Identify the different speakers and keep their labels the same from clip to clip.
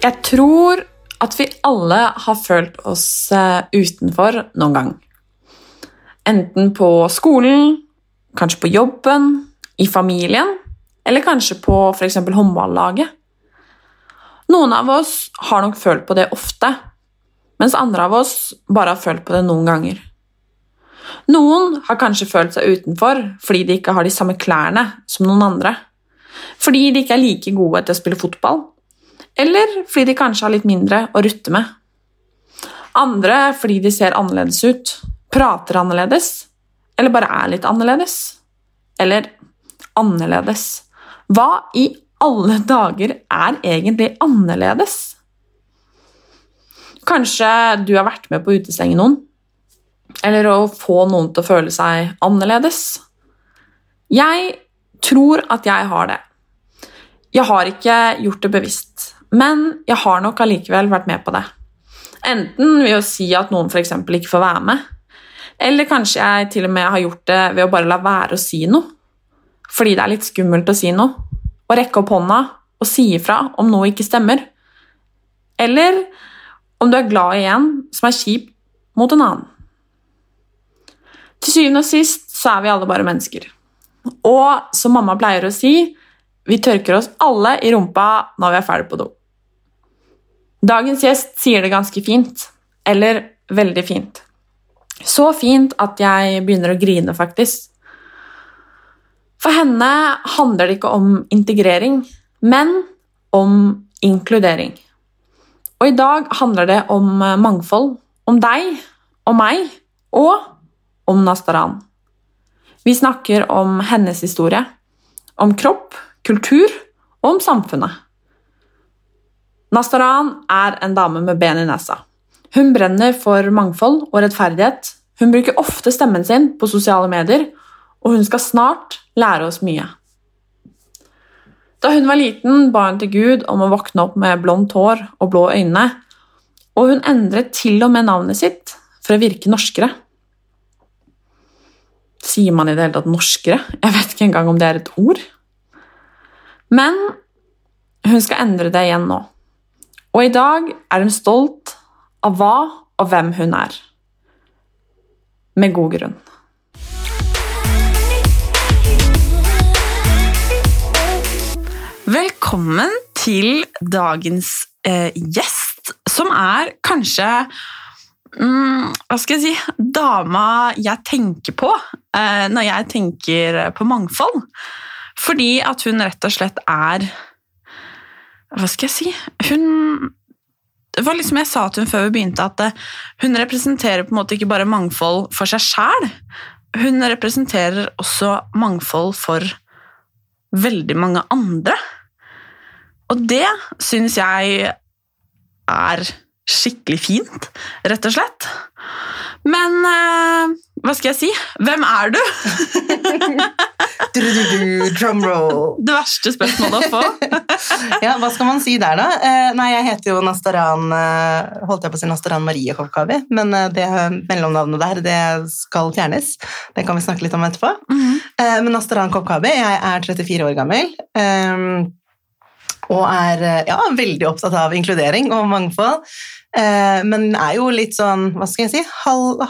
Speaker 1: Jeg tror at vi alle har følt oss eh, utenfor noen gang. Enten på skolen, kanskje på jobben, i familien, eller kanskje på f.eks. håndballaget. Noen av oss har nok følt på det ofte, mens andre av oss bare har følt på det noen ganger. Noen har kanskje følt seg utenfor fordi de ikke har de samme klærne som noen andre. Fordi de ikke er like gode til å spille fotball, eller fordi de kanskje har litt mindre å rutte med. Andre fordi de ser annerledes ut, prater annerledes, eller bare er litt annerledes. Eller annerledes. Hva i alle dager er egentlig annerledes? Kanskje du har vært med på å utestenge noen? Eller å få noen til å føle seg annerledes? Jeg tror at jeg har det. Jeg har ikke gjort det bevisst, men jeg har nok allikevel vært med på det. Enten ved å si at noen f.eks. ikke får være med, eller kanskje jeg til og med har gjort det ved å bare la være å si noe. Fordi det er litt skummelt å si noe. Å rekke opp hånda og si ifra om noe ikke stemmer. Eller om du er glad i en som er kjip mot en annen. Til syvende og sist så er vi alle bare mennesker. Og som mamma pleier å si, vi tørker oss alle i rumpa når vi er ferdig på do. Dagens gjest sier det ganske fint. Eller veldig fint. Så fint at jeg begynner å grine, faktisk. For henne handler det ikke om integrering, men om inkludering. Og i dag handler det om mangfold. Om deg, om meg og om Nastaran. Vi snakker om hennes historie, om kropp, kultur og om samfunnet. Nastaran er en dame med ben i nesa. Hun brenner for mangfold og rettferdighet. Hun bruker ofte stemmen sin på sosiale medier, og hun skal snart lære oss mye. Da hun var liten, ba hun til Gud om å våkne opp med blondt hår og blå øyne, og hun endret til og med navnet sitt for å virke norskere. Sier man i det hele tatt norskere? Jeg vet ikke engang om det er et ord. Men hun skal endre det igjen nå. Og i dag er hun stolt av hva og hvem hun er. Med god grunn. Velkommen til dagens eh, gjest, som er kanskje mm, Hva skal jeg si Dama jeg tenker på eh, når jeg tenker på mangfold. Fordi at hun rett og slett er Hva skal jeg si Hun Det var liksom jeg sa til hun før vi begynte, at eh, hun representerer på en måte ikke bare mangfold for seg sjæl. Hun representerer også mangfold for veldig mange andre. Og det syns jeg er skikkelig fint, rett og slett. Men uh, hva skal jeg si? Hvem er du?
Speaker 2: Drumroll.
Speaker 1: Det verste spørsmålet å få.
Speaker 2: ja, hva skal man si der, da? Uh, nei, jeg heter jo Nastaran uh, Holdt jeg på å si Nastaran Marie Kovkavi, men det mellomnavnet der, det skal fjernes. Det kan vi snakke litt om etterpå.
Speaker 1: Mhm.
Speaker 2: Eh, men Nastaran Kovkavi, jeg er 34 år gammel. Eh, og er eh, ja, veldig opptatt av inkludering og mangfold. Eh, men er jo litt sånn, hva skal jeg si, halv.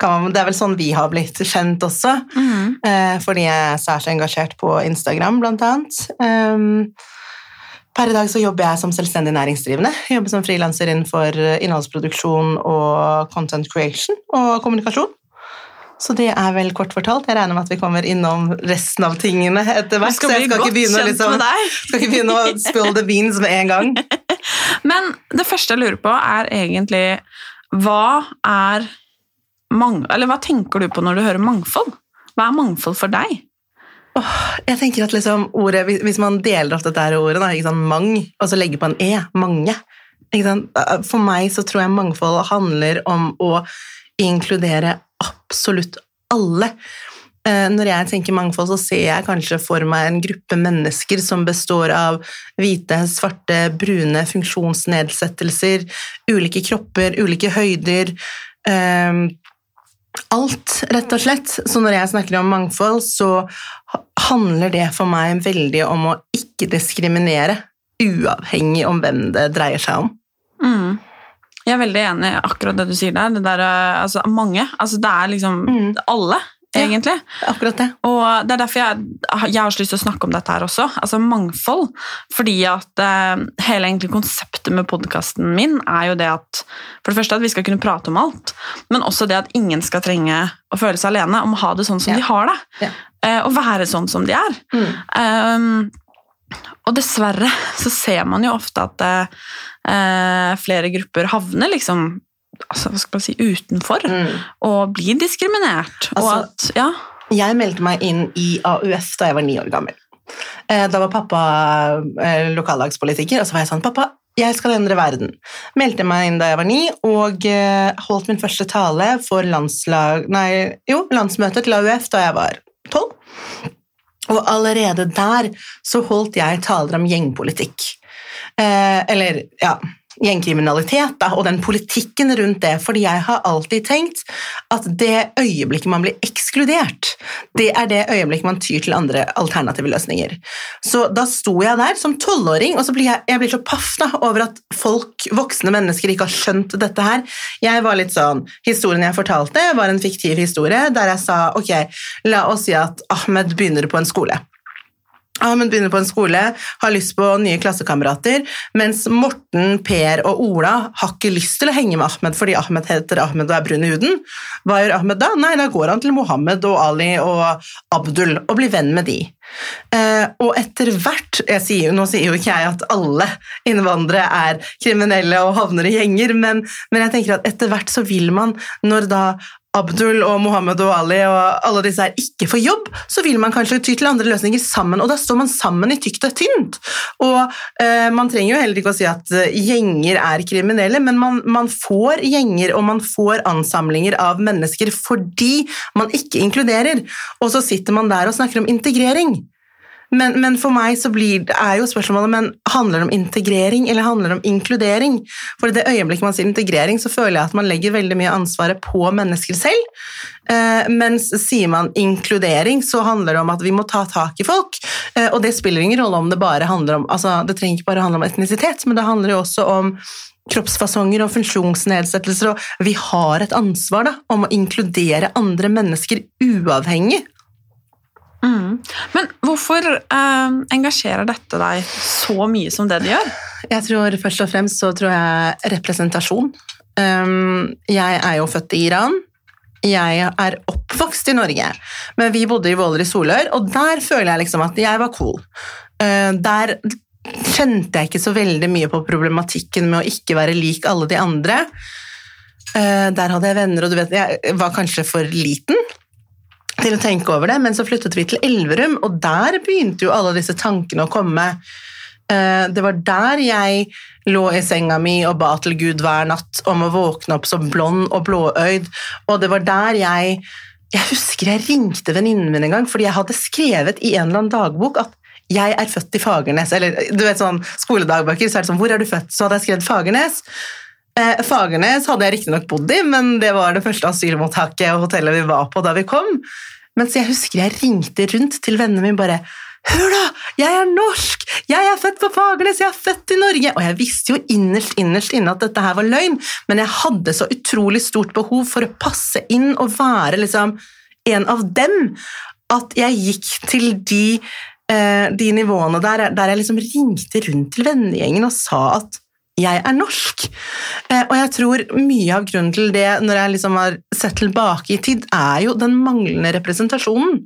Speaker 2: Kan Det er vel sånn vi har blitt kjent også, eh, fordi jeg er særs engasjert på Instagram, blant annet. Um, Per i dag så jobber jeg som selvstendig næringsdrivende. Jeg jobber som frilanser innenfor innholdsproduksjon og content creation og kommunikasjon. Så det er vel kort fortalt. Jeg regner med at vi kommer innom resten av tingene etter hvert. Så jeg skal ikke begynne, liksom, skal ikke begynne å spill the beans med en gang.
Speaker 3: Men det første jeg lurer på, er egentlig hva er mang Eller hva tenker du på når du hører mangfold? Hva er mangfold for deg?
Speaker 2: Jeg tenker at liksom ordet, hvis- man deler opp dette her ordet, da, ikke sant, mang, og så legger på en e, mange sant? For meg så tror jeg mangfold handler om å inkludere absolutt alle. Eh, Når jeg tenker mangfold, så ser jeg kanskje for meg en gruppe mennesker som består av hvite, svarte, brune, funksjonsnedsettelser, ulike kropper, ulike høyder. eh, alt, rett og slett. Så når jeg snakker om mangfold, så handler det for meg veldig om å ikke diskriminere, uavhengig om hvem det dreier seg om.
Speaker 3: Mm. Jeg er veldig enig i akkurat det du sier der. Det der eh, altså, mange. Altså, det er liksom
Speaker 2: Mm.
Speaker 3: alle,
Speaker 2: Ja.
Speaker 3: egentlig.
Speaker 2: Akkurat det.
Speaker 3: Og det er derfor jeg, jeg har så lyst til å snakke om dette her også. Altså mangfold. Fordi at eh, hele egentlig konseptet med podkasten min er jo det at For det første at vi skal kunne prate om alt, men også det at ingen skal trenge å føle seg alene om å ha det sånn som
Speaker 2: Ja.
Speaker 3: de har det.
Speaker 2: Ja.
Speaker 3: Eh, og være sånn som de er.
Speaker 2: Mm.
Speaker 3: Um, og dessverre så ser man jo ofte at eh, flere grupper havner liksom altså, hva skal man si, utenfor
Speaker 2: Mm.
Speaker 3: og blir diskriminert. og
Speaker 2: Altså-
Speaker 3: at, ja,
Speaker 2: Jeg meldte meg inn i AUF da jeg var ni år gammel. Eh, Da var pappa eh, lokallagspolitiker, og så var jeg sånn Pappa, jeg skal endre verden. Meldte meg inn da jeg var ni, og eh, holdt min første tale for landslag, nei, jo, landsmøtet til AUF da jeg var tolv. Og allerede der så holdt jeg taler om gjengpolitikk. Eh, eller, ja gjengkriminalitet da, og den politikken rundt det, fordi jeg har alltid tenkt at det øyeblikket man blir ekskludert, det er det øyeblikket man tyr til andre alternative løsninger. Så da sto jeg der som tolvåring, og så blir jeg, jeg blir så paff da, over at folk, voksne mennesker, ikke har skjønt dette her. Jeg var litt sånn, Historien jeg fortalte, var en fiktiv historie der jeg sa ok, la oss si at Ahmed begynner på en skole. Ahmed begynner på en skole, har lyst på nye klassekamerater, mens Morten, Per og Ola har ikke lyst til å henge med Ahmed fordi Ahmed heter Ahmed og er brun i huden. Hva gjør Ahmed da? Nei, da går han til Mohammed og Ali og Abdul og blir venn med de. Eh, og etter hvert sier, Nå sier jo ikke jeg at alle innvandrere er kriminelle og havner i gjenger, men, men jeg tenker at etter hvert så vil man, når da Abdul og Mohammed og Ali og alle disse her ikke får jobb, så vil man kanskje ty til andre løsninger sammen, og da står man sammen i tykt og tynt. Og eh, man trenger jo heller ikke å si at eh, gjenger er kriminelle, men man, man får gjenger og man får ansamlinger av mennesker fordi man ikke inkluderer, og så sitter man der og snakker om integrering. Men, men for meg så blir, er jo spørsmålet men handler det om integrering eller handler det om inkludering? For i det øyeblikket man sier integrering, så føler jeg at man legger veldig mye ansvaret på mennesker selv. Eh, mens sier man inkludering, så handler det om at vi må ta tak i folk. Eh, og det spiller ingen rolle om det bare handler om altså Det trenger ikke bare handle om etnisitet, men det handler jo også om kroppsfasonger og funksjonsnedsettelser, og vi har et ansvar da, om å inkludere andre mennesker uavhengig
Speaker 3: Mm. Men hvorfor eh, engasjerer dette deg så mye som det det gjør?
Speaker 2: Jeg tror først og fremst så tror jeg representasjon. Um, jeg er jo født i Iran. Jeg er oppvokst i Norge, men vi bodde i Våler i Solør, og der føler jeg liksom at jeg var cool. Uh, der kjente jeg ikke så veldig mye på problematikken med å ikke være lik alle de andre. Uh, der hadde jeg venner, og du vet, jeg var kanskje for liten til å tenke over det, men så flyttet vi til Elverum, og der begynte jo alle disse tankene å komme. Eh, Det var der jeg lå i senga mi og ba til Gud hver natt om å våkne opp som blond og blåøyd, og det var der jeg Jeg husker jeg ringte venninnen min en gang fordi jeg hadde skrevet i en eller annen dagbok at jeg er født i Fagernes, eller du vet sånn skoledagbøker, så er det sånn Hvor er du født? Så hadde jeg skrevet Fagernes. Eh, Fagernes hadde jeg riktignok bodd i, men det var det første asylmottaket og hotellet vi var på da vi kom. Mens jeg husker jeg ringte rundt til vennene mine bare Hør da, jeg er norsk! Jeg er født på Fagernes, jeg er født i Norge! Og jeg visste jo innerst, innerst inne at dette her var løgn, men jeg hadde så utrolig stort behov for å passe inn og være liksom en av dem, at jeg gikk til de, eh, de nivåene der, der jeg liksom ringte rundt til vennegjengen og sa at jeg er norsk. Eh, og jeg tror mye av grunnen til det, når jeg liksom har sett tilbake i tid, er jo den manglende representasjonen.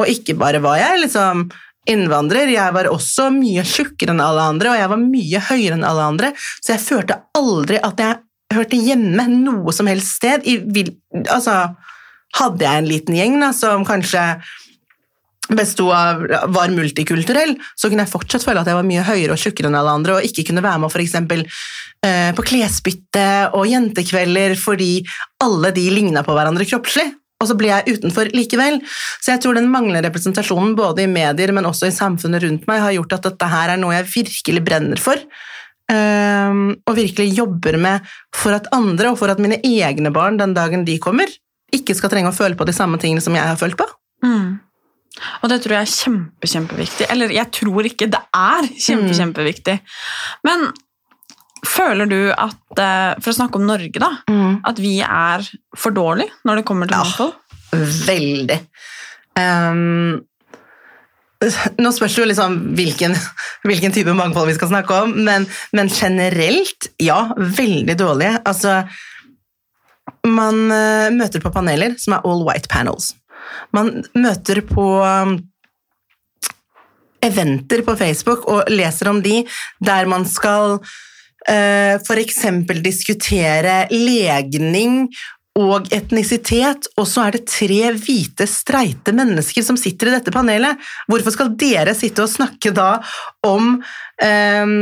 Speaker 2: Og ikke bare var jeg liksom innvandrer, jeg var også mye tjukkere enn alle andre, og jeg var mye høyere enn alle andre, så jeg følte aldri at jeg hørte hjemme noe som helst sted. I, altså, hadde jeg en liten gjeng da, som kanskje besto av, var multikulturell, så kunne jeg fortsatt føle at jeg var mye høyere og tjukkere enn alle andre, og ikke kunne være med eksempel eh, på klesbytte og jentekvelder fordi alle de ligna på hverandre kroppslig. Og så ble jeg utenfor likevel. Så jeg tror den manglende representasjonen både i medier, men også i samfunnet rundt meg, har gjort at dette her er noe jeg virkelig brenner for. ehm, og virkelig jobber med for at andre, og for at mine egne barn den dagen de kommer, ikke skal trenge å føle på de samme tingene som jeg har følt på.
Speaker 3: Mm. Og det tror jeg er kjempe, kjempeviktig. Eller jeg tror ikke, det er kjempe,
Speaker 2: Mm.
Speaker 3: kjempeviktig. Men føler du at, eh, for å snakke om Norge, da, at vi er for dårlige når det kommer til
Speaker 2: Ja.
Speaker 3: mangfold?
Speaker 2: Veldig. Um, nå spørs det jo liksom hvilken, hvilken type mangfold vi skal snakke om, men, men generelt, ja, veldig dårlige. Altså, man eh, møter på paneler som er all white panels. Man møter på um, eventer på Facebook og leser om de der man skal F.eks. for eksempel diskutere legning og etnisitet, og så er det tre hvite, streite mennesker som sitter i dette panelet. Hvorfor skal dere sitte og snakke da om eh,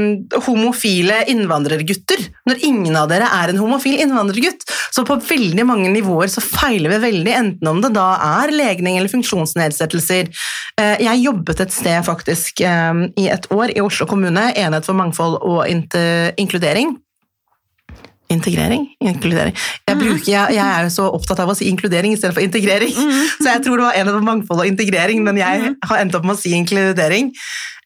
Speaker 2: homofile innvandrergutter, når ingen av dere er en homofil innvandrergutt? Så på veldig mange nivåer så feiler vi veldig, enten om det da er legning eller funksjonsnedsettelser. Eh, jeg jobbet et sted faktisk eh, i et år i Oslo kommune, Enhet for mangfold og inkludering. Integrering? Inkludering. Jeg, bruker, jeg, jeg er jo så opptatt av å si inkludering istedenfor integrering, så jeg tror det var en av mangfold og integrering, men jeg har endt opp med å si inkludering.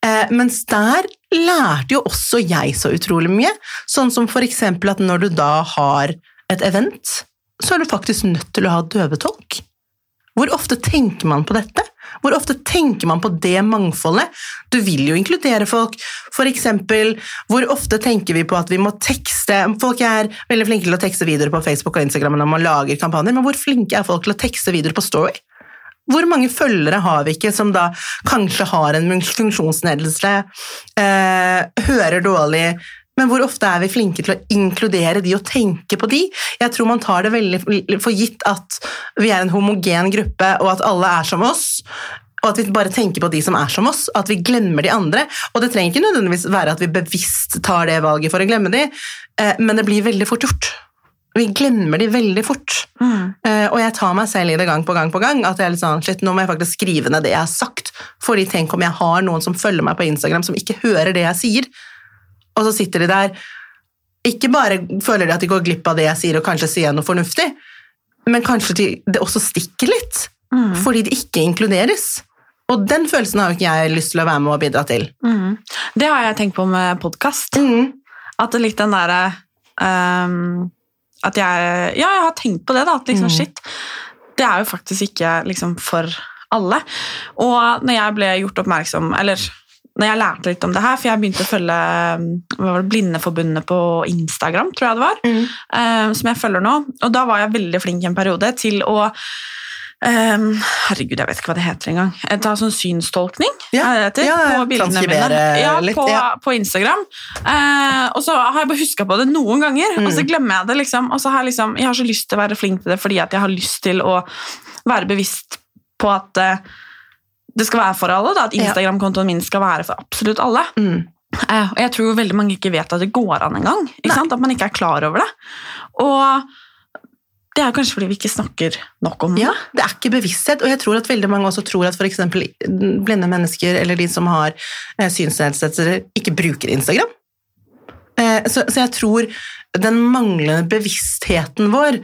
Speaker 2: Eh, mens der lærte jo også jeg så utrolig mye, sånn som for eksempel at når du da har et event, så er du faktisk nødt til å ha døvetolk. Hvor ofte tenker man på dette? Hvor ofte tenker man på det mangfoldet? Du vil jo inkludere folk. For eksempel, hvor ofte tenker vi på at vi må tekste Folk er veldig flinke til å tekste videoer på Facebook og Instagram når man lager kampanjer, men hvor flinke er folk til å tekste videoer på Story? Hvor mange følgere har vi ikke som da kanskje har en funksjonsnedelse, eh, hører dårlig, men hvor ofte er vi flinke til å inkludere de og tenke på de? Jeg tror man tar det veldig for gitt at vi er en homogen gruppe, og at alle er som oss. Og at vi bare tenker på de som er som oss, at vi glemmer de andre. Og det trenger ikke nødvendigvis være at vi bevisst tar det valget for å glemme de, eh, men det blir veldig fort gjort. Vi glemmer de veldig fort. Mm. Og jeg tar meg selv i det gang på gang på gang. At jeg er litt sånn, shit, nå må jeg faktisk skrive ned det jeg har sagt. Fordi tenk om jeg har noen som følger meg på Instagram som ikke hører det jeg sier. Og så sitter de der Ikke bare føler de at de går glipp av det jeg sier, og kanskje sier noe fornuftig, men kanskje de, det også stikker litt. Fordi de ikke inkluderes. Og den følelsen har jo ikke jeg lyst til å være med og bidra til.
Speaker 3: Mm. Det har jeg tenkt på med podkast.
Speaker 2: Mm.
Speaker 3: At det litt den derre um, At jeg Ja, jeg har tenkt på det, da. At liksom,
Speaker 2: Mm.
Speaker 3: shit, det er jo faktisk ikke liksom for alle. Og når jeg ble gjort oppmerksom Eller når jeg lærte litt om det her, for jeg begynte å følge ehm, hva var det, Blindeforbundet på Instagram, tror jeg det var,
Speaker 2: Mm.
Speaker 3: ehm, som jeg følger nå. Og da var jeg veldig flink en periode til å um, herregud, jeg vet ikke hva det heter engang. Eh, Ta sånn synstolkning
Speaker 2: Ja,
Speaker 3: er heter,
Speaker 2: ja,
Speaker 3: på bildene mine. Ja,
Speaker 2: litt,
Speaker 3: på,
Speaker 2: ja.
Speaker 3: på Instagram. Uh, og så har jeg bare huska på det noen ganger, og
Speaker 2: Mm.
Speaker 3: så glemmer jeg det. liksom. Og så har jeg liksom, jeg har så lyst til å være flink til det fordi at jeg har lyst til å være bevisst på at eh, det skal være for alle. Da, at Instagram-kontoen min skal være for absolutt alle.
Speaker 2: Mm.
Speaker 3: Eh, og jeg tror veldig mange ikke vet at det går an engang. At man ikke er klar over det. Og det er kanskje fordi vi ikke snakker nok om det?
Speaker 2: Ja,
Speaker 3: det
Speaker 2: er ikke bevissthet, og jeg tror at veldig mange også tror at f.eks. blinde mennesker eller de som har eh, synsnedsettelser, ikke bruker Instagram. Eh, så, så jeg tror den manglende bevisstheten vår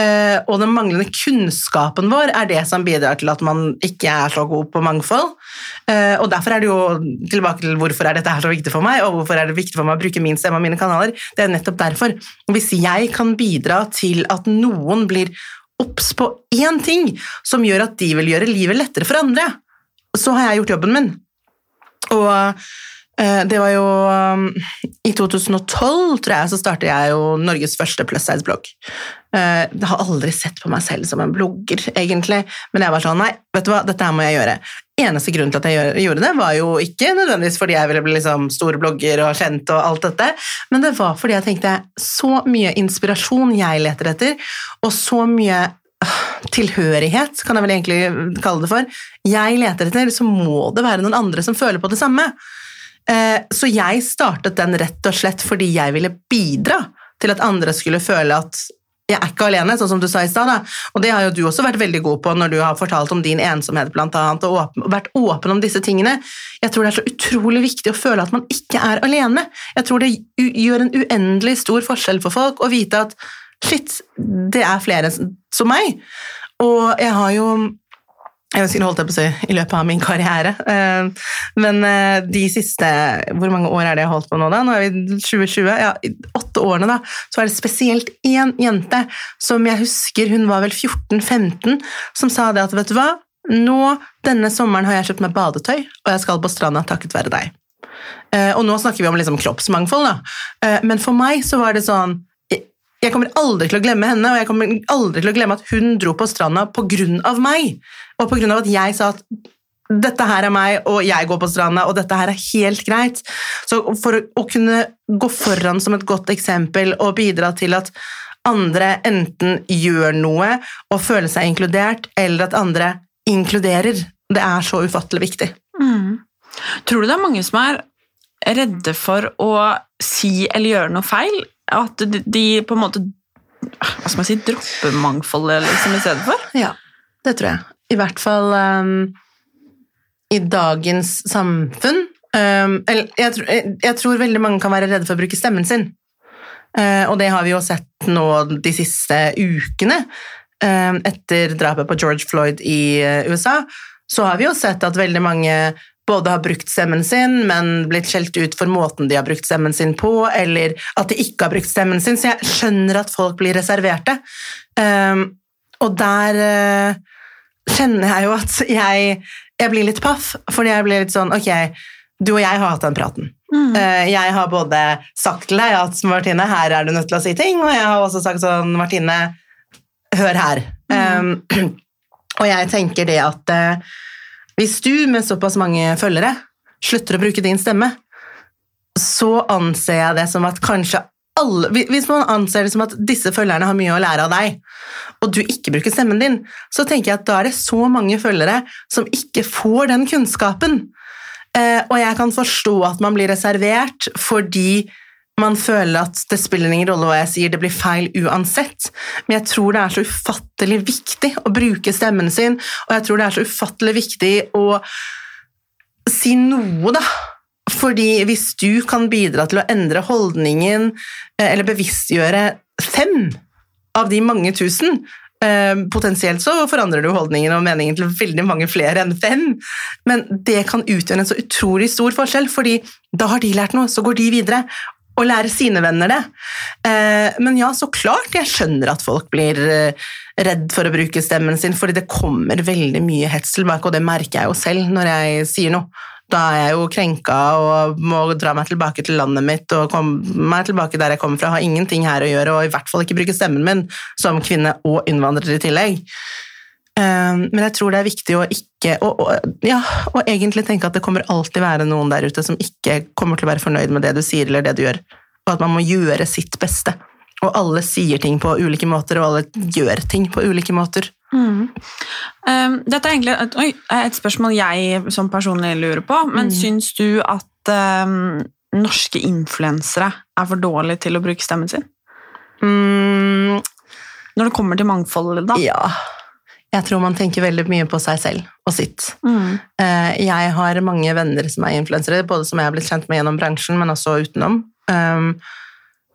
Speaker 2: eh, og den manglende kunnskapen vår er det som bidrar til at man ikke er så god på mangfold. Eh, og derfor er det jo tilbake til hvorfor er dette her så viktig for meg, og hvorfor er det viktig for meg å bruke min stemme og mine kanaler. Det er nettopp derfor. Hvis jeg kan bidra til at noen blir obs på én ting som gjør at de vil gjøre livet lettere for andre, så har jeg gjort jobben min. Og det var jo um, I 2012, tror jeg, så startet jeg jo Norges første plus size-blogg. Eh, Jeg har aldri sett på meg selv som en blogger, egentlig, men jeg var sånn Nei, vet du hva, dette her må jeg gjøre. Eneste grunn til at jeg gjorde det, var jo ikke nødvendigvis fordi jeg ville bli liksom stor blogger og kjent og alt dette, men det var fordi jeg tenkte så mye inspirasjon jeg leter etter, og så mye øh, tilhørighet, kan jeg vel egentlig kalle det for, jeg leter etter, så må det være noen andre som føler på det samme. Eh, Så jeg startet den rett og slett fordi jeg ville bidra til at andre skulle føle at jeg er ikke alene, sånn som du sa i stad. Og det har jo du også vært veldig god på når du har fortalt om din ensomhet, blant annet, og vært åpen om disse tingene. Jeg tror det er så utrolig viktig å føle at man ikke er alene. Jeg tror det gjør en uendelig stor forskjell for folk å vite at shit, det er flere som meg. Og jeg har jo jeg skulle holdt jeg på å si i løpet av min karriere. Eh, Men eh, de siste Hvor mange år er det jeg har holdt på nå, da? Nå er vi i 2020. Ja, i åtte årene, da. Så er det spesielt én jente som jeg husker, hun var vel 14-15, som sa det at vet du hva, nå denne sommeren har jeg kjøpt meg badetøy, og jeg skal på stranda takket være deg. Eh, Og nå snakker vi om liksom kroppsmangfold, da. Men for meg så var det sånn jeg- kommer aldri til å glemme henne, og jeg kommer aldri til å glemme at hun dro på stranda av meg. Og på grunn av at jeg sa at dette her er meg, og jeg går på stranda, og dette her er helt greit. Så for å kunne gå foran som et godt eksempel og bidra til at andre enten gjør noe og føler seg inkludert, eller at andre inkluderer, det er så ufattelig viktig.
Speaker 3: Tror du det er mange som er redde for å si eller gjøre noe feil? At de, de på en måte hva skal man si, dropper mangfoldet liksom, i stedet for?
Speaker 2: Ja, det tror jeg. I hvert fall um, i dagens samfunn. Um, eller jeg, tror- jeg, tror veldig mange kan være redde for å bruke stemmen sin. Uh, og det har vi jo sett nå de siste ukene. Um, etter drapet på George Floyd i uh, USA, så har vi jo sett at veldig mange både har brukt stemmen sin, men blitt skjelt ut for måten de har brukt stemmen sin på, eller at de ikke har brukt stemmen sin. Så jeg skjønner at folk blir reserverte. Um, og der eh, kjenner jeg jo at jeg, jeg blir litt paff, fordi jeg blir litt sånn Ok, du og jeg har hatt den praten. Mm. Jeg har både sagt til deg at Martine, her er du nødt til å si ting, og jeg har også sagt sånn Martine, hør her. Um, og jeg tenker det at uh, hvis du med såpass mange følgere slutter å bruke din stemme, så anser jeg det som at kanskje alle Hvis man anser det som at disse følgerne har mye å lære av deg, og du ikke bruker stemmen din, så tenker jeg at da er det så mange følgere som ikke får den kunnskapen. Eh, og jeg kan forstå at man blir reservert fordi man føler at det spiller ingen rolle hva jeg sier, det blir feil uansett. Men jeg tror det er så ufattelig viktig å bruke stemmen sin, og jeg tror det er så ufattelig viktig å si noe, da. Fordi hvis du kan bidra til å endre holdningen eh, eller bevisstgjøre fem av de mange tusen, eh, potensielt så forandrer du holdningen og meningen til veldig mange flere enn fem, men det kan utgjøre en så utrolig stor forskjell, fordi da har de lært noe, så går de videre og lærer sine venner det. Eh, Men ja, så klart, jeg skjønner at folk blir redd for å bruke stemmen sin, fordi det kommer veldig mye hets tilbake, og det merker jeg jo selv når jeg sier noe. Da er jeg jo krenka og må dra meg tilbake til landet mitt og komme meg tilbake der jeg kommer fra. Har ingenting her å gjøre, og i hvert fall ikke bruke stemmen min som kvinne og innvandrer i tillegg. Eh, Men jeg tror det er viktig å ikke og, og, ja, og egentlig tenke at det kommer alltid være noen der ute som ikke kommer til å være fornøyd med det du sier eller det du gjør, og at man må gjøre sitt beste. Og alle sier ting på ulike måter, og alle gjør ting på ulike måter.
Speaker 3: Um, dette er egentlig et, oi, et spørsmål jeg som personlig lurer på, men syns du at um, norske influensere er for dårlige til å bruke stemmen sin?
Speaker 2: Mm,
Speaker 3: Når det kommer til mangfoldet, da?
Speaker 2: ja. Jeg tror man tenker veldig mye på seg selv og sitt.
Speaker 3: Mm.
Speaker 2: Eh, Jeg har mange venner som er influensere, både som jeg har blitt kjent med gjennom bransjen, men også utenom.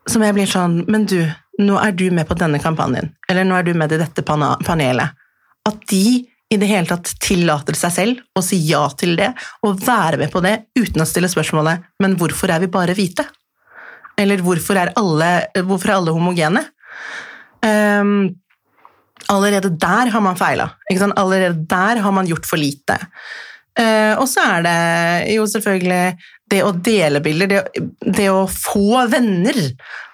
Speaker 2: Som jeg blir sånn Men du, nå er du med på denne kampanjen, eller nå er du med i dette panelet. At de i det hele tatt tillater seg selv å si ja til det, og være med på det uten å stille spørsmålet Men hvorfor er vi bare hvite? Eller hvorfor er alle, hvorfor er alle homogene? Um, allerede der har man feila. Allerede der har man gjort for lite. Uh, og så er det jo selvfølgelig det å dele bilder, det, det å få venner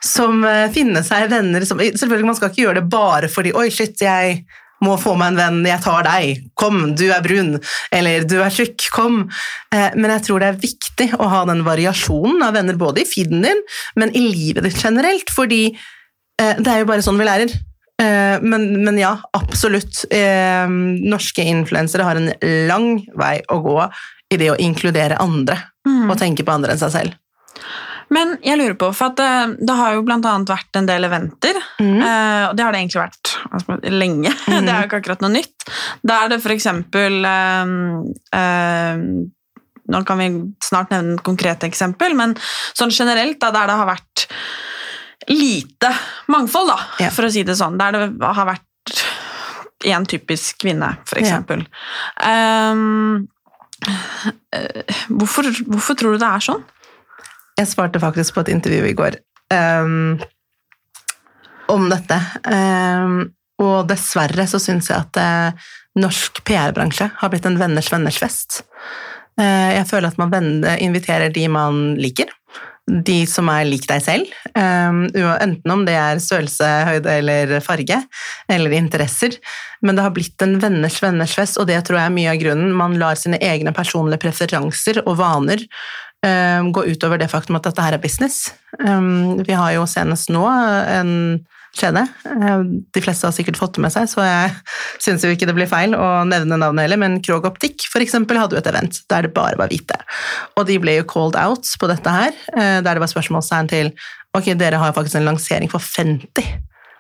Speaker 2: som uh, finne seg venner som Selvfølgelig, man skal ikke gjøre det bare fordi Oi, shit, jeg må få meg en venn, jeg tar deg, kom, du er brun, eller du er tjukk, kom. Uh, men jeg tror det er viktig å ha den variasjonen av venner både i feeden din, men i livet ditt generelt, fordi det er jo bare sånn vi lærer. Men, men, ja, absolutt. Eh, norske influensere har en lang vei å gå i det å inkludere andre
Speaker 3: Mm.
Speaker 2: og tenke på andre enn seg selv.
Speaker 3: Men jeg lurer på, for at det, det har jo blant annet vært en del eventer,
Speaker 2: Mm.
Speaker 3: eh, og det har det egentlig vært altså, lenge, det er jo ikke akkurat noe nytt. Da er det eksempel eh, eh, Nå kan vi snart nevne et konkret eksempel, men sånn generelt, da, der det har vært lite mangfold, da,
Speaker 2: Ja.
Speaker 3: for å si det sånn, der det har vært én typisk kvinne. Um, eh, hvorfor, hvorfor tror du det er sånn?
Speaker 2: Jeg svarte faktisk på et intervju i går um, om dette. Um, og dessverre så syns jeg at uh, norsk PR-bransje har blitt en venners venners fest. Uh, jeg føler at man inviterer de man liker. De som er lik deg selv. ehm, enten om det er størrelse, høyde eller farge, eller interesser. Men det har blitt en venners venners fest, og det tror jeg er mye av grunnen. Man lar sine egne personlige preferanser og vaner um, gå utover det faktum at dette her er business. Um, vi har jo senest nå en kjede. Um, de fleste har sikkert fått det med seg, så jeg syns jo ikke det blir feil å nevne navnet heller, men Krog Optikk eksempel hadde jo et event der det bare var hvite. Og de ble jo called out på dette her, eh, der det var spørsmålstegn til ok, dere har faktisk en lansering for Fenty.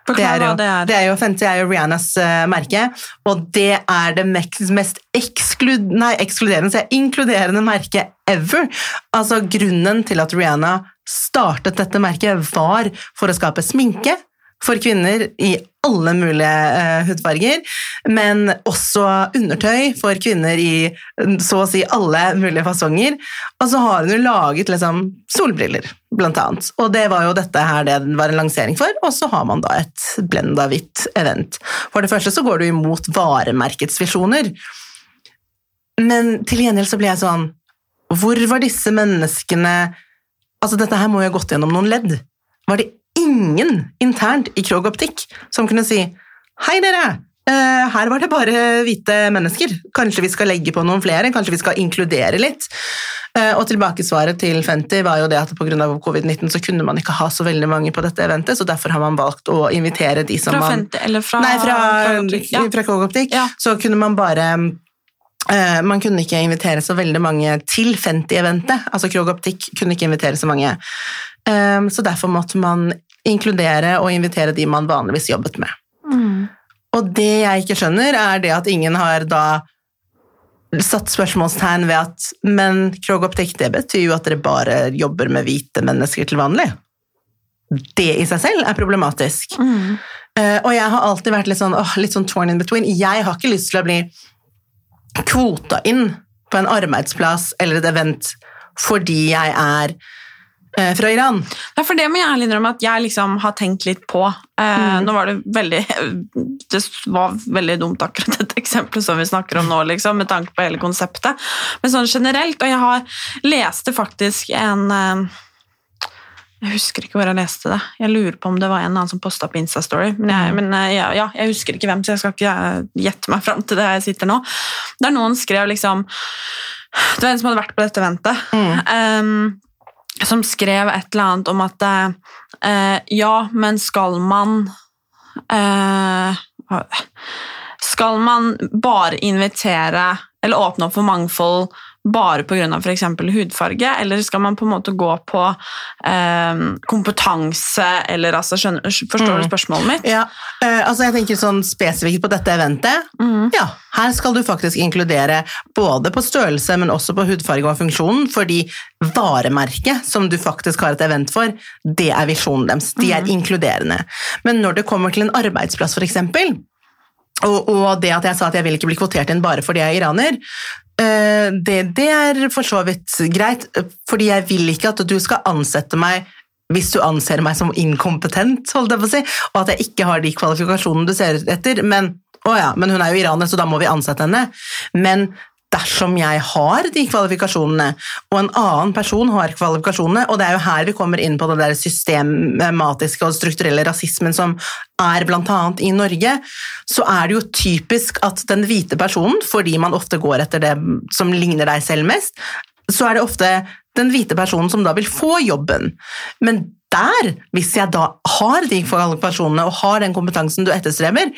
Speaker 2: Det er, jo,
Speaker 3: det er.
Speaker 2: det er jo Fenty er jo Rihannas uh, merke, og det er det mest eksklud, nei, ekskluderende, så jeg, inkluderende merket ever. Altså Grunnen til at Rihanna startet dette merket, var for å skape sminke for kvinner i alle mulige eh, hudfarger, men også undertøy for kvinner i så å si alle mulige fasonger. Og så har hun jo laget liksom, solbriller, blant annet. Og det var jo dette her det var en lansering for, og så har man da et blenda hvitt event. For det første så går du imot varemerkets visjoner, men til gjengjeld så blir jeg sånn Hvor var disse menneskene Altså, dette her må jo ha gått gjennom noen ledd. Var det ingen internt i Krog Optikk som kunne si Hei, dere! eh, her var det bare hvite mennesker. Kanskje vi skal legge på noen flere? Kanskje vi skal inkludere litt? Eh, og tilbakesvaret til Fenty var jo det at pga. covid-19 så kunne man ikke ha så veldig mange på dette eventet, så derfor har man valgt å invitere de som
Speaker 3: Fra
Speaker 2: man
Speaker 3: Fenty, eller fra
Speaker 2: Nei, fra,
Speaker 3: fra
Speaker 2: fra Krog Optikk.
Speaker 3: Ja.
Speaker 2: Så kunne man bare eh, man kunne ikke invitere så veldig mange til Fenty-eventet. Altså Krog Optikk kunne ikke invitere så mange. Eh, så derfor måtte man inkludere og invitere de man vanligvis jobbet med.
Speaker 3: Mm.
Speaker 2: Og det jeg ikke skjønner, er det at ingen har da satt spørsmålstegn ved at Men Krogoptik, det betyr jo at dere bare jobber med hvite mennesker til vanlig. Det i seg selv er problematisk.
Speaker 3: Mm.
Speaker 2: Uh, og jeg har alltid vært litt sånn, åh, litt sånn torn in between. Jeg har ikke lyst til å bli kvota inn på en arbeidsplass eller et event fordi jeg er fra Iran.
Speaker 3: Ja, for det må jeg ærlig innrømme at jeg liksom har tenkt litt på. Eh, Nå var det veldig Det var veldig dumt akkurat dette eksempelet som vi snakker om nå, liksom, med tanke på hele konseptet. Men sånn generelt, og jeg har leste faktisk en eh, Jeg husker ikke hvor jeg leste det. Jeg lurer på om det var en annen som posta på Instastory. Men, jeg, men eh, ja, ja, jeg husker ikke hvem, så jeg skal ikke eh, gjette meg fram til det jeg sitter nå. Der noen skrev liksom Det var en som hadde vært på dette eventet. eh, som skrev et eller annet om at eh, ja, men skal man eh, Skal man bare invitere eller åpne opp for mangfold bare pga. f.eks. hudfarge, eller skal man på en måte gå på eh, kompetanse, eller altså skjønner, Forstår du
Speaker 2: Mm.
Speaker 3: spørsmålet mitt?
Speaker 2: Ja, eh, altså jeg tenker sånn spesifikt på dette eventet. Ja, her skal du faktisk inkludere både på størrelse, men også på hudfarge og funksjonen, fordi varemerket som du faktisk har et event for, det er visjonen deres. De er inkluderende. Men når det kommer til en arbeidsplass, eksempel, og, og det at jeg sa at jeg vil ikke bli kvotert inn bare fordi jeg er iraner, det, det er for så vidt greit, fordi jeg vil ikke at du skal ansette meg hvis du anser meg som inkompetent, holdt jeg på å si, og at jeg ikke har de kvalifikasjonene du ser etter, men, å ja, men hun er jo iraner, så da må vi ansette henne. Men dersom jeg har de kvalifikasjonene, og en annen person har kvalifikasjonene, og det er jo her vi kommer inn på den der systematiske og strukturelle rasismen som er annet i Norge, så er det jo typisk at den hvite personen, fordi man ofte går etter det som ligner deg selv mest, så er det ofte den hvite personen som da vil få jobben. Men der, hvis jeg da har de kvalifikasjonene og har den kompetansen du etterstreber,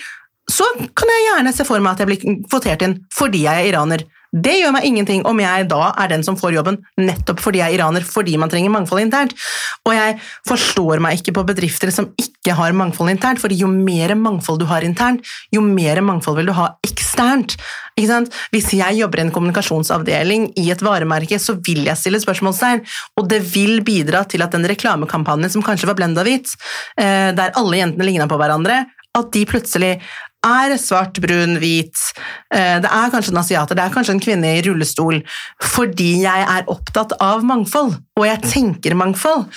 Speaker 2: så kan jeg gjerne se for meg at jeg blir kvotert inn fordi jeg er iraner. Det gjør meg ingenting om jeg da er den som får jobben nettopp fordi jeg er iraner, fordi man trenger mangfold internt. Og jeg forstår meg ikke på bedrifter som ikke har mangfold internt, fordi jo mer mangfold du har internt, jo mer mangfold vil du ha eksternt. Hvis jeg jobber i en kommunikasjonsavdeling i et varemerke, så vil jeg stille spørsmålstegn, og det vil bidra til at den reklamekampanjen som kanskje var blenda hvit, eh, der alle jentene ligna på hverandre, at de plutselig er svart, brun, hvit, eh, det er kanskje en asiater, det er kanskje en kvinne i rullestol, fordi jeg er opptatt av mangfold, og jeg tenker mangfold.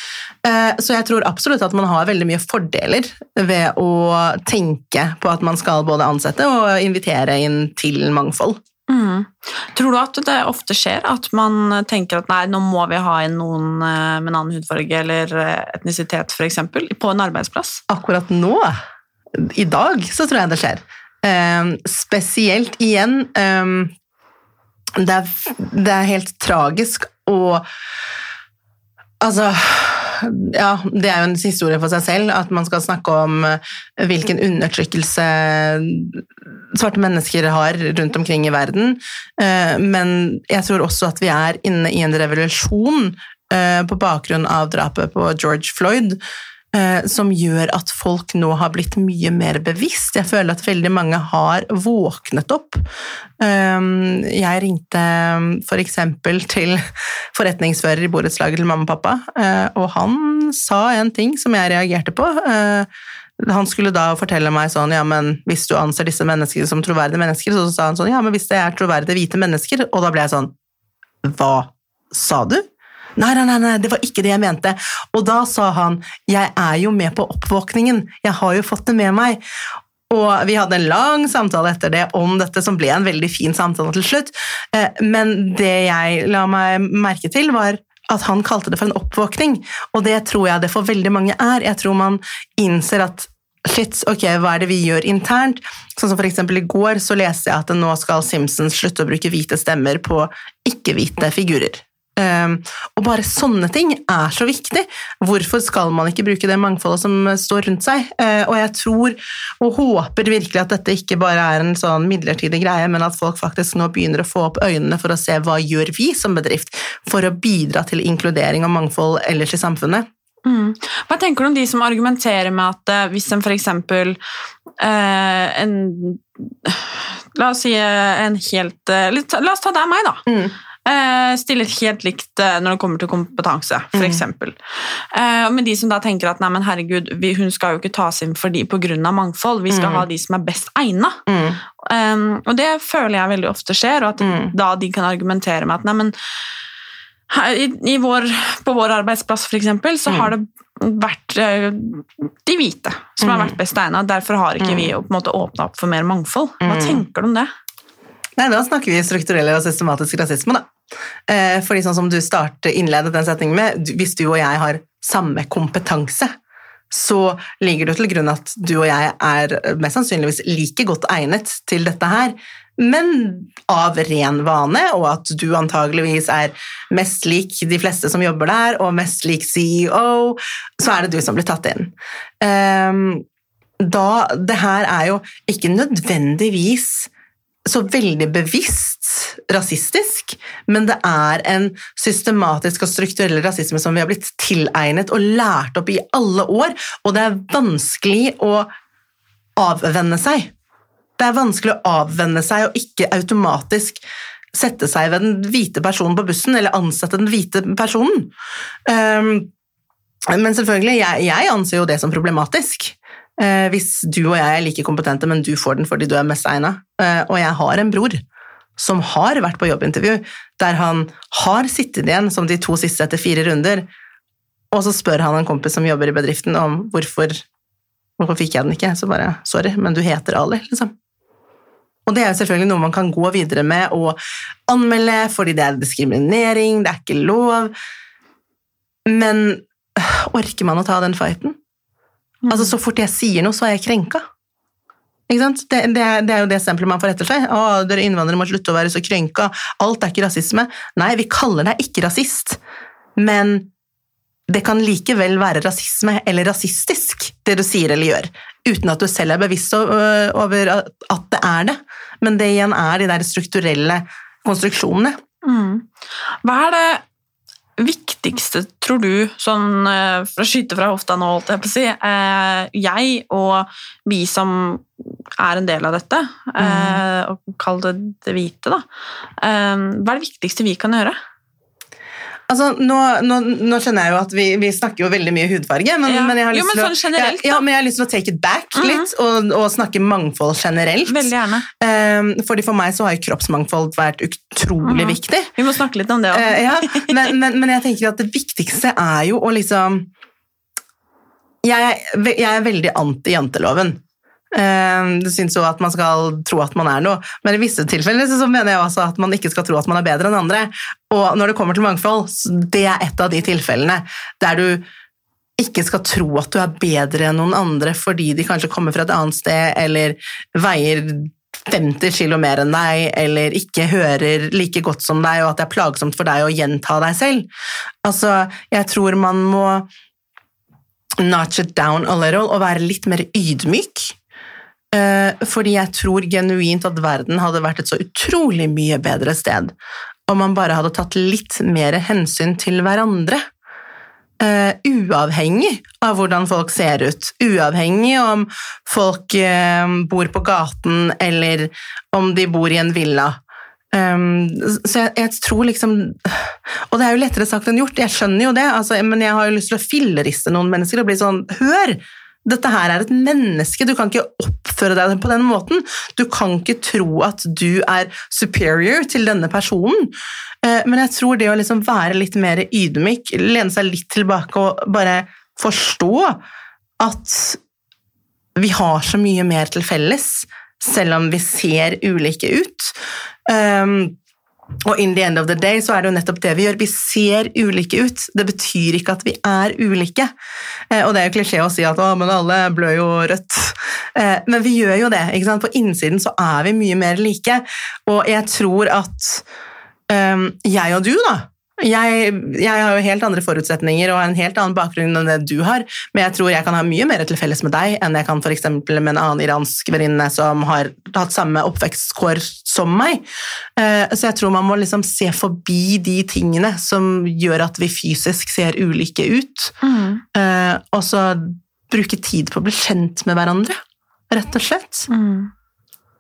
Speaker 2: Eh, Så jeg tror absolutt at man har veldig mye fordeler ved å tenke på at man skal både ansette og invitere inn til mangfold.
Speaker 3: Mm. Tror du at det ofte skjer at man tenker at nei, nå må vi ha inn noen eh, med en annen hudfarge eller etnisitet f.eks. på en arbeidsplass?
Speaker 2: Akkurat nå, i dag, så tror jeg det skjer. Um, spesielt igjen um, det, er, det er helt tragisk og Altså ja, det er jo en historie for seg selv at man skal snakke om eh, hvilken undertrykkelse svarte mennesker har rundt omkring i verden. Eh, Men jeg tror også at vi er inne i en revolusjon eh, på bakgrunn av drapet på George Floyd, som gjør at folk nå har blitt mye mer bevisst. Jeg føler at veldig mange har våknet opp. Eh, Jeg ringte for eksempel til forretningsfører i borettslaget til mamma og pappa, eh, og han sa en ting som jeg reagerte på. Eh, Han skulle da fortelle meg sånn, ja, men hvis du anser disse menneskene som troverdige mennesker, så sa han sånn, ja, men hvis det er troverdige hvite mennesker, og da ble jeg sånn, hva sa du? Nei, nei, nei, nei, det var ikke det jeg mente. Og da sa han, jeg er jo med på oppvåkningen, jeg har jo fått det med meg. Og vi hadde en lang samtale etter det om dette, som ble en veldig fin samtale til slutt. Eh, Men det jeg la meg merke til, var at han kalte det for en oppvåkning. Og det tror jeg det for veldig mange er. Jeg tror man innser at shit, ok, hva er det vi gjør internt? Sånn som for eksempel i går så leste jeg at nå skal Simpsons slutte å bruke hvite stemmer på ikke-hvite figurer. Um, og bare sånne ting er så viktig. Hvorfor skal man ikke bruke det mangfoldet som står rundt seg? Uh, og jeg tror og håper virkelig at dette ikke bare er en sånn midlertidig greie, men at folk faktisk nå begynner å få opp øynene for å se hva gjør vi som bedrift for å bidra til inkludering og mangfold ellers i samfunnet.
Speaker 3: Mm. Hva tenker du om de som argumenterer med at eh, hvis en eksempel eh, en La oss si eh, en helt eh, La oss ta deg og meg, da.
Speaker 2: Mm.
Speaker 3: Eh, stiller helt likt eh, når det kommer til kompetanse, for
Speaker 2: Mm.
Speaker 3: Eh, men de som da tenker at nei, men herregud, vi, hun skal jo ikke tas inn fordi, på grunn av mangfold, vi skal
Speaker 2: Mm.
Speaker 3: ha de som er best egna.
Speaker 2: Mm.
Speaker 3: Um, og det føler jeg veldig ofte skjer, og at
Speaker 2: Mm.
Speaker 3: da de kan argumentere med at nei, men i, i vår, på vår arbeidsplass for eksempel, så
Speaker 2: Mm.
Speaker 3: har det vært de hvite som har
Speaker 2: Mm.
Speaker 3: vært best egna. Derfor har ikke vi måte åpna opp for mer mangfold. Hva
Speaker 2: Mm.
Speaker 3: tenker du om det?
Speaker 2: Nei, da snakker vi strukturell og systematisk rasisme, da. Eh, fordi sånn som du startet innledet den setningen med, hvis du og jeg har samme kompetanse, så ligger det til grunn at du og jeg er mest sannsynligvis like godt egnet til dette her, men av ren vane, og at du antageligvis er mest lik de fleste som jobber der, og mest lik CEO, så er det du som blir tatt inn. Ehm, da, det her er jo ikke nødvendigvis så veldig bevisst rasistisk, men det er en systematisk og strukturell rasisme som vi har blitt tilegnet og lært opp i alle år, og det er vanskelig å avvenne seg. Det er vanskelig å avvenne seg og ikke automatisk sette seg ved den hvite personen på bussen, eller ansette den hvite personen. Um, men selvfølgelig, jeg, jeg anser jo det som problematisk. Eh, hvis du og jeg er like kompetente, men du får den fordi du er mest egna. Eh, og jeg har en bror som har vært på jobbintervju, der han har sittet igjen som de to siste etter fire runder, og så spør han en kompis som jobber i bedriften om hvorfor, hvorfor fikk jeg den ikke. Så bare sorry, men du heter Ali, liksom. Og det er jo selvfølgelig noe man kan gå videre med og anmelde, fordi det er diskriminering, det er ikke lov. Men øh, orker man å ta den fighten?
Speaker 3: Mm.
Speaker 2: Altså, Så fort jeg sier noe, så er jeg krenka. Ikke sant? Det, det, det er jo det stempelet man får etter seg. Å, dere innvandrere må slutte å være så krenka. Alt er ikke rasisme. Nei, vi kaller deg ikke rasist, men det kan likevel være rasisme eller rasistisk, det du sier eller gjør, uten at du selv er bevisst over at det er det. Men det igjen er de der strukturelle konstruksjonene.
Speaker 3: Mm. Hva er det viktigste, tror du, sånn eh, for å skyte fra hofta nå, holdt jeg på å si, eh, jeg og vi som er en del av dette, mm. og kall det det hvite, da, eh, hva er det viktigste vi kan gjøre?
Speaker 2: Altså, nå, nå, nå skjønner jeg jo at vi, vi snakker jo veldig mye hudfarge, men,
Speaker 3: Ja.
Speaker 2: men jeg har
Speaker 3: Jo,
Speaker 2: lyst
Speaker 3: men
Speaker 2: til å,
Speaker 3: sånn generelt,
Speaker 2: ja, ja. Men jeg har lyst til å take it back litt, og, og snakke mangfold generelt.
Speaker 3: Veldig gjerne.
Speaker 2: Um, fordi for meg så har jo kroppsmangfold vært utrolig
Speaker 3: Mhm.
Speaker 2: viktig.
Speaker 3: Vi må snakke litt om det også.
Speaker 2: Uh, ja, men, men, men jeg tenker at det viktigste er jo å liksom Jeg, er jeg er veldig anti janteloven. Eh, Du syns jo at man skal tro at man er noe, men i visse tilfeller så mener jeg også at man ikke skal tro at man er bedre enn andre. Og når det kommer til mangfold, det er et av de tilfellene der du ikke skal tro at du er bedre enn noen andre fordi de kanskje kommer fra et annet sted eller veier 50 kilo mer enn deg, eller ikke hører like godt som deg, og at det er plagsomt for deg å gjenta deg selv. Altså, jeg tror man må notch it down a little og være litt mer ydmyk. Eh, fordi jeg tror genuint at verden hadde vært et så utrolig mye bedre sted om man bare hadde tatt litt mer hensyn til hverandre. Uh, uavhengig av hvordan folk ser ut, uavhengig om folk uh, bor på gaten eller om de bor i en villa. Um, så jeg, jeg tror liksom Og det er jo lettere sagt enn gjort, jeg skjønner jo det, altså, men jeg har jo lyst til å filleriste noen mennesker og bli sånn Hør! Dette her er et menneske, du kan ikke oppføre deg på den måten. Du kan ikke tro at du er superior til denne personen. Eh, Men jeg tror det å liksom være litt mer ydmyk, lene seg litt tilbake og bare forstå at vi har så mye mer til felles, selv om vi ser ulike ut. Og in the end of the day så er det jo nettopp det vi gjør. Vi ser ulike ut. Det betyr ikke at vi er ulike. Eh, og det er jo klisjé å si at å, men alle blør jo rødt. Eh, men vi gjør jo det. ikke sant? På innsiden så er vi mye mer like. Og jeg tror at um, jeg og du, da jeg, jeg har jo helt andre forutsetninger og en helt annen bakgrunn enn det du har, men jeg tror jeg kan ha mye mer til felles med deg enn jeg kan for eksempel med en annen iransk venninne som har hatt samme oppvekstkår som meg. Eh, Så jeg tror man må liksom se forbi de tingene som gjør at vi fysisk ser ulike ut,
Speaker 3: Mm.
Speaker 2: eh, og så bruke tid på å bli kjent med hverandre, rett og slett.
Speaker 3: Mm.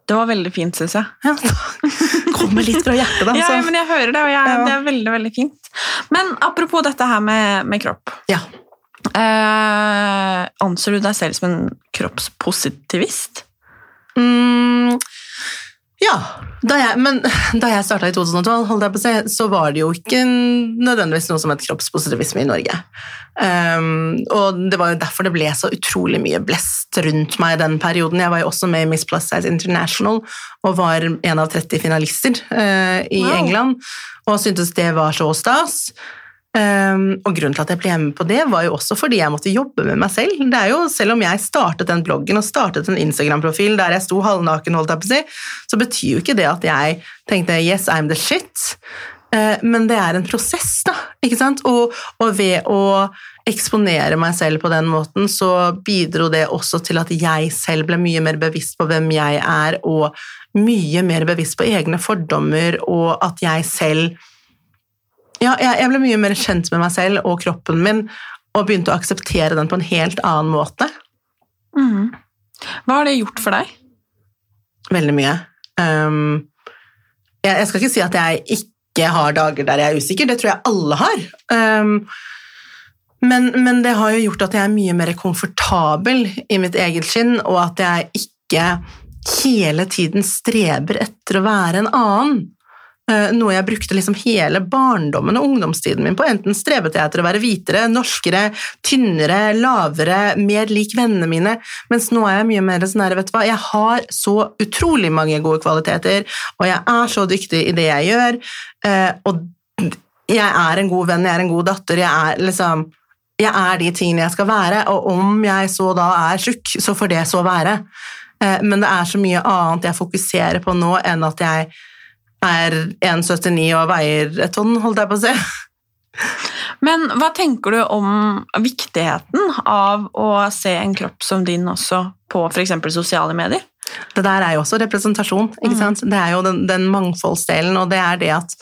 Speaker 3: Det var veldig fint, syns jeg.
Speaker 2: Ja, Kommer litt fra hjertet, da.
Speaker 3: Ja, ja, men jeg hører det, og jeg, det er veldig veldig fint. Men apropos dette her med, med kropp.
Speaker 2: Ja.
Speaker 3: Eh, anser du deg selv som en kroppspositivist?
Speaker 2: Mm, ja, da jeg, men da jeg starta i 2012, holdt jeg på å si, så var det jo ikke nødvendigvis noe som het kroppspositivisme i Norge. Um, og det var jo derfor det ble så utrolig mye blest rundt meg i den perioden. Jeg var jo også med i Miss Plus Size International og var en av 30 finalister uh, i
Speaker 3: Wow.
Speaker 2: England, og syntes det var så stas. Um, og grunnen til at jeg ble hjemme på det, var jo også fordi jeg måtte jobbe med meg selv. Det er jo, Selv om jeg startet den bloggen og startet en Instagram-profil der jeg sto halvnaken, holdt jeg på å si, så betyr jo ikke det at jeg tenkte 'yes, I'm the shit'. Eh, men det er en prosess, da. ikke sant? Og, og ved å eksponere meg selv på den måten, så bidro det også til at jeg selv ble mye mer bevisst på hvem jeg er, og mye mer bevisst på egne fordommer, og at jeg selv Ja, jeg, jeg ble mye mer kjent med meg selv og kroppen min, og begynte å akseptere den på en helt annen måte.
Speaker 3: Mm. Hva har det gjort for deg?
Speaker 2: Veldig mye. Um, jeg, jeg skal ikke si at jeg ikke har dager der jeg er usikker, det tror jeg alle har. Um, men, men det har jo gjort at jeg er mye mer komfortabel i mitt eget skinn, og at jeg ikke hele tiden streber etter å være en annen. Eh, Noe jeg brukte liksom hele barndommen og ungdomstiden min på. Enten strevet jeg etter å være hvitere, norskere, tynnere, lavere, mer lik vennene mine, mens nå er jeg mye mer sånn her, vet du hva, jeg har så utrolig mange gode kvaliteter, og jeg er så dyktig i det jeg gjør, eh, og jeg er en god venn, jeg er en god datter, jeg er liksom jeg er de tingene jeg skal være, og om jeg så da er tjukk, så får det så være. Eh, Men det er så mye annet jeg fokuserer på nå, enn at jeg er 1,79 og veier et tonn, holdt jeg på å si.
Speaker 3: Men hva tenker du om viktigheten av å se en kropp som din også på f.eks. sosiale medier?
Speaker 2: Det der er jo også representasjon, ikke sant? Det er jo den, den mangfoldsdelen, og det er det at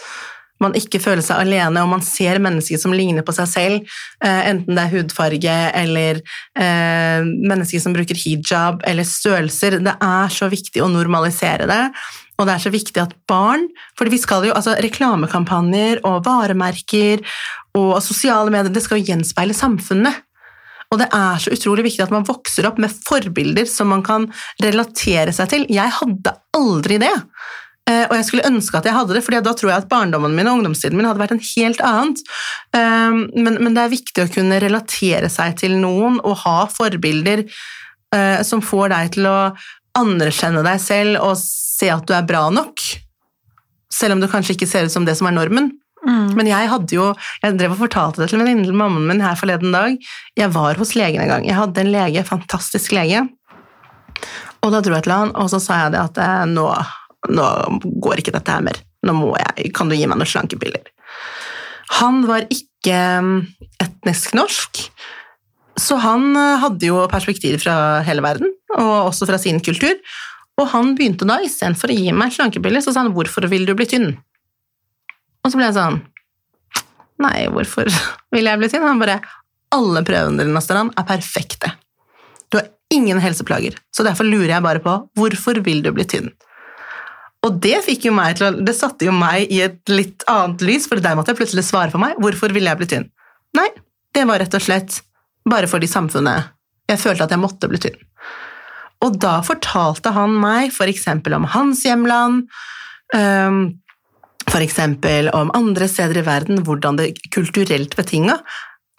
Speaker 2: man ikke føler seg alene, og man ser mennesker som ligner på seg selv, eh, enten det er hudfarge eller eh, mennesker som bruker hijab eller størrelser. Det er så viktig å normalisere det, og det er så viktig at barn For vi skal jo, altså reklamekampanjer og varemerker og sosiale medier, det skal jo gjenspeile samfunnet. Og det er så utrolig viktig at man vokser opp med forbilder som man kan relatere seg til. Jeg hadde aldri det. Eh, Og jeg skulle ønske at jeg hadde det, for da tror jeg at barndommen min og ungdomstiden min hadde vært en helt annet. Eh, Men, men det er viktig å kunne relatere seg til noen og ha forbilder eh, som får deg til å anerkjenne deg selv og se at du er bra nok. Selv om du kanskje ikke ser ut som det som er normen. Men jeg hadde jo, jeg drev og fortalte det til venninnen mammaen min her forleden dag. Jeg var hos legen en gang. Jeg hadde en lege, fantastisk lege. Og da dro jeg til han, og så sa jeg det at eh, nå, nå går ikke dette her mer. Nå må jeg, kan du gi meg noen slankepiller? Han var ikke mm, etnisk norsk, så han eh, hadde jo perspektiv fra hele verden, og også fra sin kultur. Og han begynte da, istedenfor å gi meg slankepiller, så sa han 'hvorfor vil du bli tynn'? Og så ble jeg sånn Nei, hvorfor vil jeg bli tynn? Han bare Alle prøvene dine, Strand, er perfekte. Du har ingen helseplager, så derfor lurer jeg bare på hvorfor vil du bli tynn? Og det fikk jo meg til å, det satte jo meg i et litt annet lys, for der måtte jeg plutselig svare for meg. Hvorfor ville jeg bli tynn? Nei, det var rett og slett bare fordi samfunnet Jeg følte at jeg måtte bli tynn. Og da fortalte han meg eksempel om hans hjemland, eksempel om andre steder i verden, hvordan det kulturelt betinga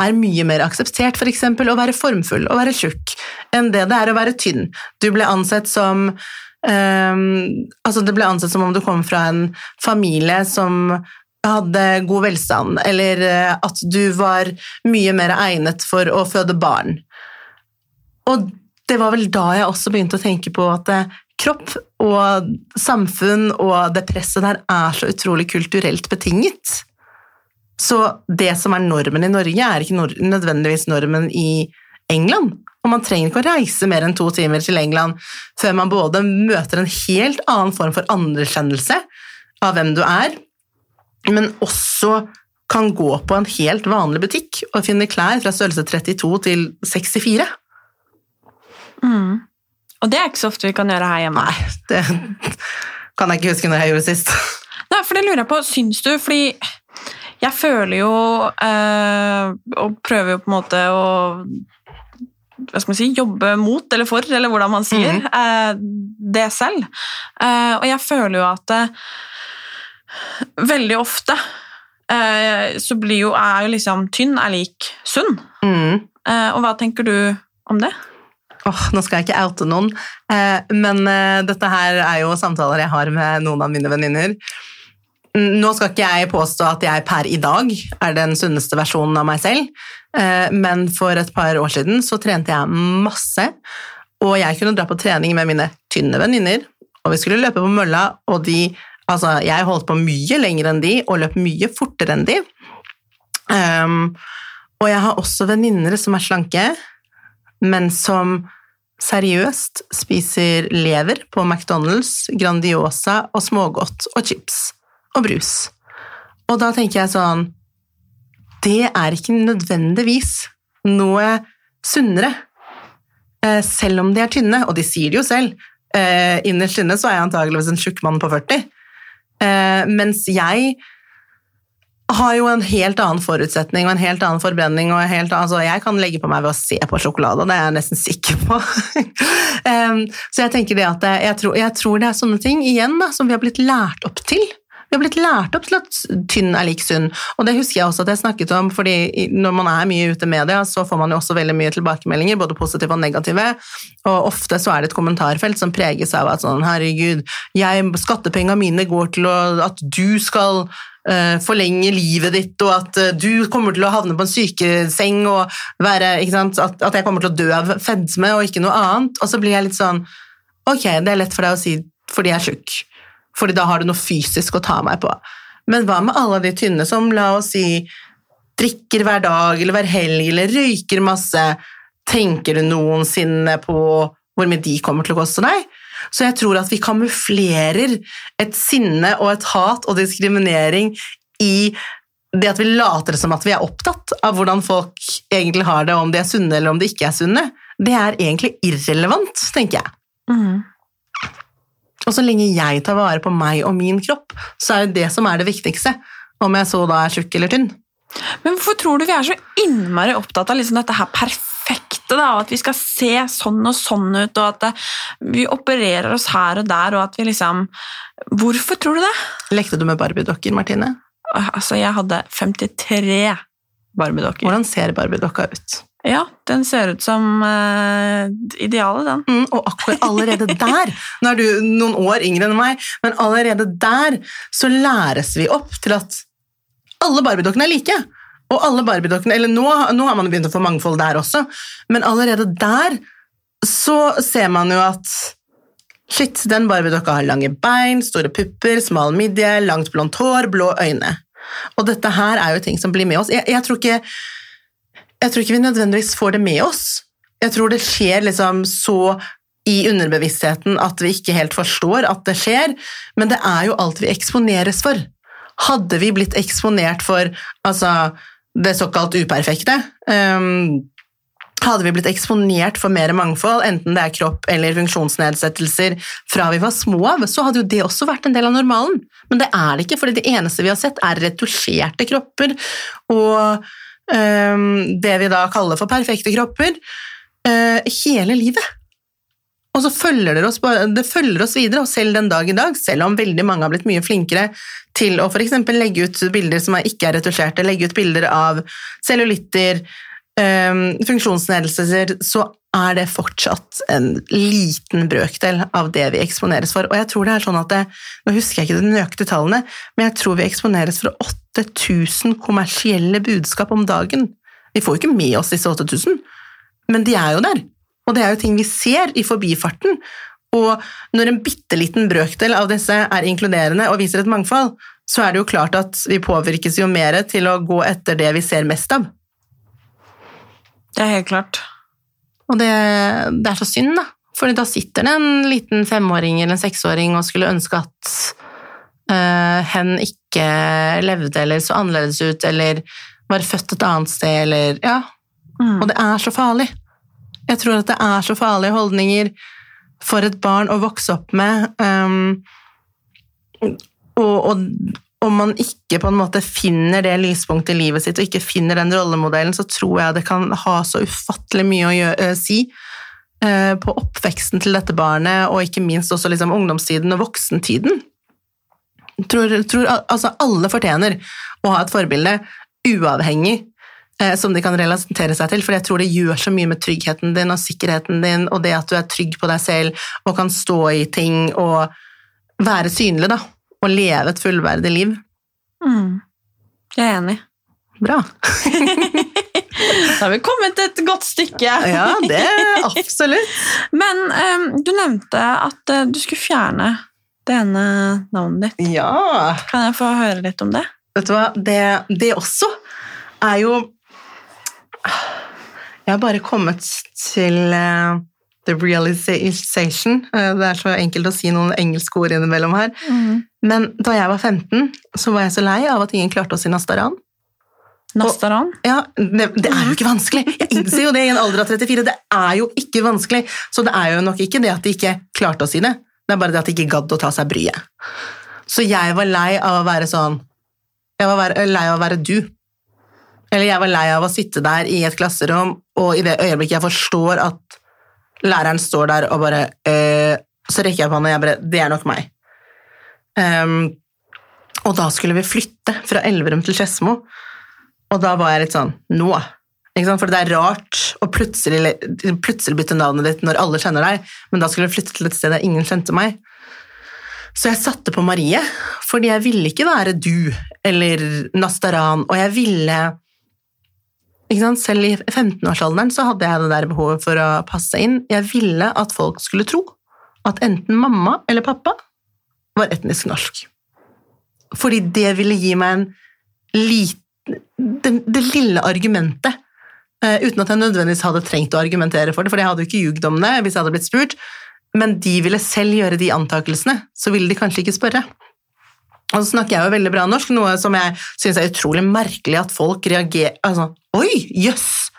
Speaker 2: er mye mer akseptert for eksempel å være formfull og være tjukk enn det det er å være tynn. Du ble ansett som um, altså det ble ansett som om du kom fra en familie som hadde god velstand, eller eh, at du var mye mer egnet for å føde barn. Og det var vel da jeg også begynte å tenke på at eh, kropp og samfunn og det presset der er så utrolig kulturelt betinget. Så det som er normen i Norge, er ikke nødvendigvis normen i England. Og man trenger ikke å reise mer enn to timer til England før man både møter en helt annen form for anerkjennelse av hvem du er, men også kan gå på en helt vanlig butikk og finne klær fra størrelse 32 til 64.
Speaker 3: Mm. Og det er ikke så ofte vi kan gjøre her hjemme.
Speaker 2: Nei, det kan jeg ikke huske når jeg gjorde det sist.
Speaker 3: Nei, for det lurer jeg på, syns du, fordi jeg føler jo øh, Og prøver jo på en måte å hva skal man si, jobbe mot eller for, eller hvordan man sier eh, det selv. Uh, og jeg føler jo at veldig ofte eh, så blir jo, er jo liksom tynn er lik sunn.
Speaker 2: Mm.
Speaker 3: Eh, og hva tenker du om det?
Speaker 2: Oh, nå skal jeg ikke oute noen, eh, men eh, dette her er jo samtaler jeg har med noen av mine venninner. Nå skal ikke jeg påstå at jeg per i dag er den sunneste versjonen av meg selv, eh, men for et par år siden så trente jeg masse, og jeg kunne dra på trening med mine tynne venninner, og vi skulle løpe på mølla, og de Altså, jeg holdt på mye lenger enn de, og løp mye fortere enn de. Um, og jeg har også venninner som er slanke, men som seriøst spiser lever på McDonald's, Grandiosa og smågodt og chips og brus. Og da tenker jeg sånn Det er ikke nødvendigvis noe sunnere, eh, selv om de er tynne, og de sier det jo selv. Eh, innerst inne så er jeg antageligvis en tjukk mann på 40, eh, mens jeg har jo en helt annen forutsetning og en helt annen forbrenning. helt altså Jeg kan legge på meg ved å se på sjokolade, det er jeg nesten sikker på. um, så jeg tenker det at jeg tror, jeg tror, det er sånne ting igjen da, som vi har blitt lært opp til. Vi har blitt lært opp til at tynn er lik sunn, og det husker jeg også at jeg snakket om, fordi når man er mye ute i media, så får man jo også veldig mye tilbakemeldinger, både positive og negative, og ofte så er det et kommentarfelt som preges av at sånn, herregud, skattepengene mine går til å, at du skal uh, forlenge livet ditt, og at uh, du kommer til å havne på en sykeseng og være, at, at, jeg kommer til å dø av fedme og ikke noe annet, og så blir jeg litt sånn, ok, det er lett for deg å si fordi jeg er tjukk fordi da har du noe fysisk å ta meg på. Men hva med alle de tynne som la oss si drikker hver dag eller hver helg eller røyker masse? Tenker du noensinne på hvor mye de kommer til å koste deg? Så jeg tror at vi kamuflerer et sinne og et hat og diskriminering i det at vi later som at vi er opptatt av hvordan folk egentlig har det, om de er sunne eller om de ikke er sunne. Det er egentlig irrelevant, tenker jeg. Mm. Og så lenge jeg tar vare på meg og min kropp, så er det det som er det viktigste. Om jeg så da er tjukk eller tynn.
Speaker 3: Men hvorfor tror du vi er så innmari opptatt av liksom dette her perfekte? da, At vi skal se sånn og sånn ut, og at vi opererer oss her og der, og at vi liksom Hvorfor tror du det?
Speaker 2: Lekte du med barbiedokker, Martine?
Speaker 3: Altså, jeg hadde 53 barbiedokker.
Speaker 2: Hvordan ser barbiedokka ut?
Speaker 3: Ja, den ser ut som uh, idealet, den.
Speaker 2: Mm, og akkurat allerede der Nå er du noen år yngre enn meg, men allerede der så læres vi opp til at alle barbiedokkene er like. Og alle barbiedokkene Eller nå, nå, har man begynt å få mangfold der også, men allerede der så ser man jo at Shit, den barbiedokka har lange bein, store pupper, smal midje, langt blondt hår, blå øyne. Og dette her er jo ting som blir med oss. Jeg, jeg tror ikke jeg tror ikke vi nødvendigvis får det med oss. Jeg tror det skjer liksom så i underbevisstheten at vi ikke helt forstår at det skjer, men det er jo alt vi eksponeres for. Hadde vi blitt eksponert for altså, det såkalt uperfekte, um, hadde vi blitt eksponert for mer mangfold, enten det er kropp eller funksjonsnedsettelser fra vi var små av, så hadde jo det også vært en del av normalen. Men det er det ikke, for det eneste vi har sett, er retusjerte kropper og det vi da kaller for perfekte kropper, eh, hele livet. Og så følger det oss, det følger oss videre, og selv den dag i dag, selv om veldig mange har blitt mye flinkere til å f.eks. legge ut bilder som ikke er retusjerte, legge ut bilder av cellulitter, funksjonsnedsettelser, så er det fortsatt en liten brøkdel av det vi eksponeres for. Og jeg tror det er sånn at det, Nå husker jeg ikke de nøyaktige tallene, men jeg tror vi eksponeres for 8000 kommersielle budskap om dagen. Vi får jo ikke med oss disse 8000, men de er jo der. Og det er jo ting vi ser i forbifarten. Og når en bitte liten brøkdel av disse er inkluderende og viser et mangfold, så er det jo klart at vi påvirkes jo mer til å gå etter det vi ser mest av.
Speaker 3: Det er helt klart.
Speaker 2: Og det, det er så synd, da. For da sitter det en liten femåring eller en seksåring og skulle ønske at uh, hen ikke levde eller så annerledes ut eller var født et annet sted eller Ja. Mm. Og det er så farlig. Jeg tror at det er så farlige holdninger for et barn å vokse opp med. Um, og, og, om man ikke på en måte finner det lyspunktet i livet sitt, og ikke finner den rollemodellen, så tror jeg det kan ha så ufattelig mye å gjøre, si uh, på oppveksten til dette barnet, og ikke minst også liksom ungdomstiden og voksentiden. Tror, tror altså alle fortjener å ha et forbilde, uavhengig som de kan relatere seg til, for jeg tror det gjør så mye med tryggheten din og sikkerheten din, og det at du er trygg på deg selv og kan stå i ting og være synlig, da og leve et fullverdig liv.
Speaker 3: Mm. Jeg er enig.
Speaker 2: Bra.
Speaker 3: da har vi kommet et godt stykke.
Speaker 2: ja, det absolutt.
Speaker 3: Men um, du nevnte at uh, du skulle fjerne det ene navnet ditt.
Speaker 2: Ja.
Speaker 3: Kan jeg få høre litt om det?
Speaker 2: Vet du hva, det, det også er jo Jeg har bare kommet til uh, the realization. Eh, det er så enkelt å si noen engelske ord innimellom her. Men da jeg var 15, så var jeg så lei av at ingen klarte å si Nastaran.
Speaker 3: Nastaran?
Speaker 2: Ja, det, det er jo ikke vanskelig. Jeg innser jo det i en alder av 34. Det er jo ikke vanskelig. Så det er jo nok ikke det at de ikke klarte å si det. Det er bare det at de ikke gadd å ta seg bryet. Så jeg var lei av å være sånn Jeg var lei av å være du. Eller jeg var lei av å sitte der i et klasserom, og i det øyeblikket jeg forstår at læreren står der og bare øh, Så rekker jeg opp hånda, og jeg bare Det er nok meg. Ehm, og da skulle vi flytte fra Elverum til Skedsmo. Og da var jeg litt sånn Nå! For det er rart å plutselig, plutselig bytte navnet ditt når alle kjenner deg, men da skulle jeg flytte til et sted der ingen kjente meg. Så jeg satte på Marie, fordi jeg ville ikke være du eller Nastaran, og jeg ville ikke sant? Selv i 15-årsalderen så hadde jeg det der behovet for å passe inn. Jeg ville at folk skulle tro at enten mamma eller pappa var etnisk norsk. Fordi det ville gi meg en liten det, lille argumentet, eh, uten at jeg nødvendigvis hadde trengt å argumentere for det, for jeg hadde jo ikke jugd om det hvis jeg hadde blitt spurt, men de ville selv gjøre de antakelsene, så ville de kanskje ikke spørre. Og så snakker jeg jo veldig bra norsk, noe som jeg syns er utrolig merkelig at folk reagerer altså, Oi, jøss,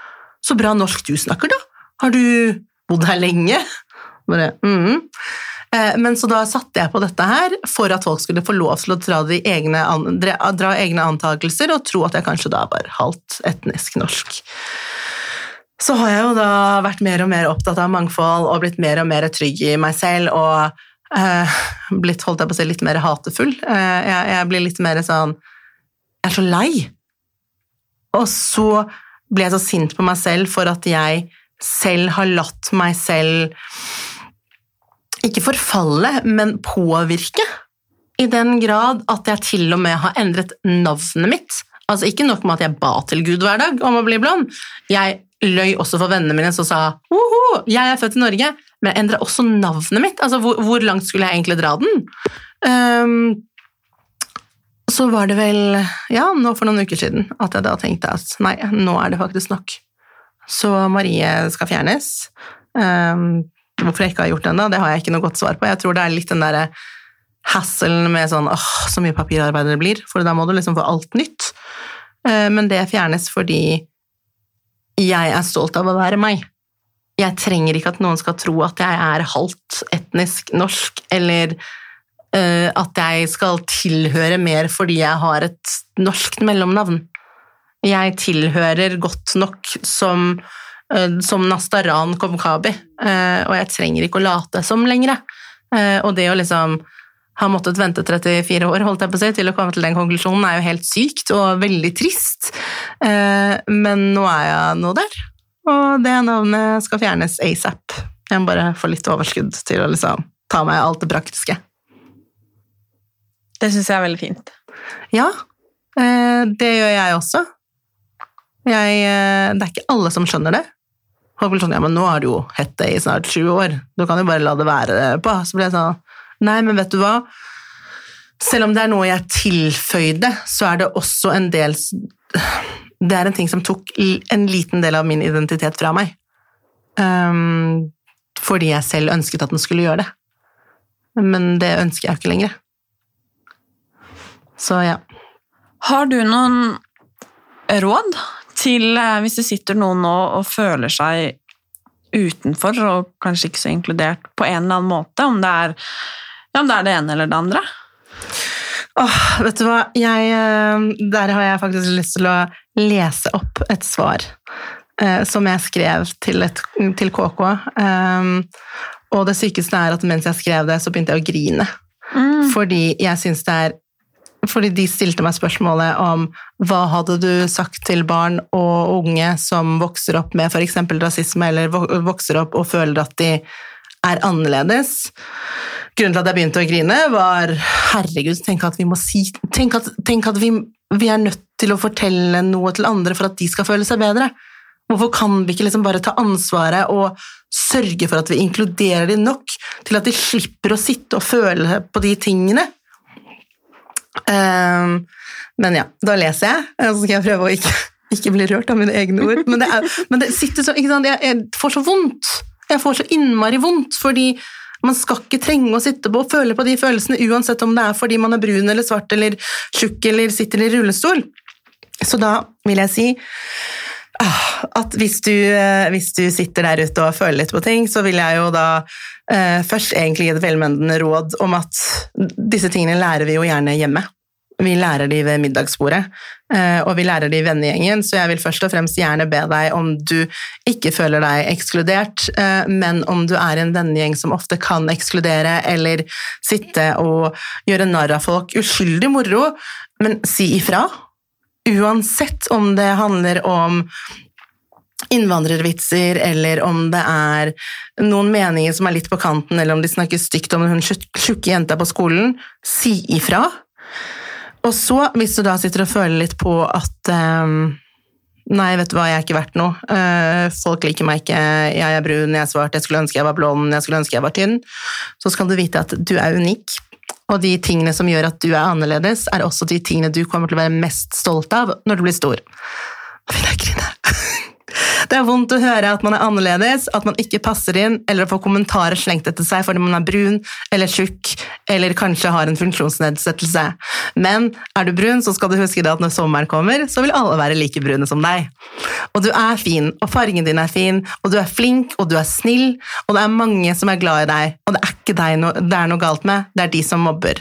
Speaker 2: så bra norsk du snakker, da! Har du bodd her lenge? Bare, mhm. Eh, Men så da satte jeg på dette her for at folk skulle få lov til å dra, egne, dra, egne antakelser og tro at jeg kanskje da var halvt etnisk norsk. Så har jeg jo da vært mer og mer opptatt av mangfold og blitt mer og mer trygg i meg selv og eh, blitt holdt jeg på å si, litt mer hatefull. Eh, jeg, jeg blir litt mer sånn Jeg er så lei. Og så ble jeg så sint på meg selv for at jeg selv har latt meg selv ikke forfalle, men påvirke. I den grad at jeg til og med har endret navnet mitt. Altså Ikke nok med at jeg ba til Gud hver dag om å bli blond. Jeg løy også for vennene mine som sa «Woho, jeg er født i Norge, men jeg endra også navnet mitt. Altså hvor, hvor langt skulle jeg egentlig dra den? Um, så var det vel ja, nå for noen uker siden at jeg da tenkte at nei, nå er det faktisk nok. Så Marie skal fjernes. Ehm, hvorfor jeg ikke har gjort det ennå, det har jeg ikke noe godt svar på. Jeg tror det er litt den derre hasselen med sånn åh, så mye papirarbeid det blir, for da må du liksom få alt nytt. Eh, Men det fjernes fordi jeg er stolt av å være meg. Jeg trenger ikke at noen skal tro at jeg er halvt etnisk norsk, eller eh, at jeg skal tilhøre mer fordi jeg har et norsk mellomnavn. Jeg tilhører godt nok som, eh, som Nastaran Komkabi, eh, og jeg trenger ikke å late som lenger. Eh, Og det å liksom ha måttet vente 34 år holdt jeg på å si, til å komme til den konklusjonen, er jo helt sykt og veldig trist. Eh, Men nå er jeg nå der, og det navnet skal fjernes asap. Jeg må bare få litt overskudd til å liksom ta meg alt det praktiske.
Speaker 3: Det syns jeg er veldig fint.
Speaker 2: Ja, eh, det gjør jeg også. Jeg, eh, det er ikke alle som skjønner det. Folk sånn, ja, men nå har du jo hett det i snart sju år, du kan jo bare la det være på. Så ble jeg sånn, nei, men vet du hva? Selv om det er noe jeg tilføyde, så er det også en del Det er en ting som tok en liten del av min identitet fra meg. Um, fordi jeg selv ønsket at den skulle gjøre det. Men det ønsker jeg ikke lenger. Så ja.
Speaker 3: Har du noen råd til eh, hvis det sitter noen nå og føler seg utenfor og kanskje ikke så inkludert på en eller annen måte, om det er, ja, om det, er det ene eller det andre?
Speaker 2: Åh, vet du hva, jeg, eh, der har jeg faktisk lyst til å lese opp et svar eh, som jeg skrev til, et, til KK. Um, og det sykeste er at mens jeg skrev det, så begynte jeg å grine. Fordi jeg synes det er fordi de stilte meg spørsmålet om hva hadde du sagt til barn og unge som vokser opp med f.eks. rasisme, eller vokser opp og føler at de er annerledes. Grunnen til at jeg begynte å grine, var herregud, tenk at vi må si Tenk at, tenk at vi, vi er nødt til å fortelle noe til andre for at de skal føle seg bedre. Hvorfor kan vi ikke liksom bare ta ansvaret og sørge for at vi inkluderer dem nok til at de slipper å sitte og føle på de tingene? Ehm, men ja, da leser jeg, og så skal jeg prøve å ikke, ikke bli rørt av mine egne ord. Men det, er, men det sitter så, ikke? Jeg, jeg får så vondt. Jeg får så innmari vondt, fordi man skal ikke trenge å sitte på og føle på de følelsene uansett om det er fordi man er brun eller svart eller tjukk eller sitter i rullestol. Så da vil jeg si ah, at hvis du, eh, hvis du sitter der ute og føler litt på ting, så vil jeg jo da eh, først egentlig gi et velmendende råd om at disse tingene lærer vi jo gjerne hjemme. Vi lærer de ved middagsbordet, eh, og vi lærer de i vennegjengen, så jeg vil først og fremst gjerne be deg om du ikke føler deg ekskludert, eh, men om du er en vennegjeng som ofte kan ekskludere eller sitte og gjøre narr av folk. Uskyldig moro, men si ifra. Uansett om det handler om innvandrervitser, eller om det er noen meninger som er litt på kanten, eller om de snakker stygt om hun tjukke jenta på skolen, si ifra. Og så, hvis du da sitter og føler litt på at um, Nei, vet du hva, jeg er ikke verdt noe. Uh, folk liker meg ikke, jeg er brun, jeg er svart, jeg skulle ønske jeg var blond, jeg skulle ønske jeg var tynn. Så skal du vite at du er unik, og de tingene som gjør at du er annerledes, er også de tingene du kommer til å være mest stolt av når du blir stor. Nå vil jeg grine. Det er vondt å høre at man er annerledes, at man ikke passer inn, eller å få kommentarer slengt etter seg fordi man er brun eller tjukk, eller kanskje har en funksjonsnedsettelse. Men er du brun, så skal du huske det at når sommeren kommer, så vil alle være like brune som deg. Og du er fin, og fargen din er fin, og du er flink, og du er snill, og det er mange som er glad i deg, og det er ikke deg no det er noe galt med, det er de som mobber.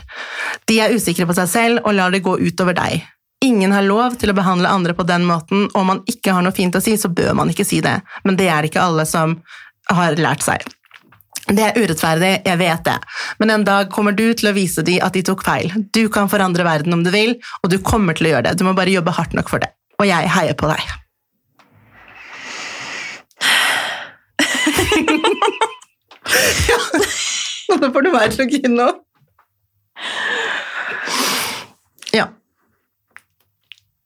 Speaker 2: De er usikre på seg selv og lar det gå utover deg. Ingen har lov til å behandle andre på den måten, og om man ikke har noe fint å si, så bør man ikke si det. Men det er ikke alle som har lært seg. Det er urettferdig, jeg vet det, men en dag kommer du til å vise dem at de tok feil. Du kan forandre verden om du vil, og du kommer til å gjøre det. Du må bare jobbe hardt nok for det. Og jeg heier på deg. ja, nå får du være så kin nå.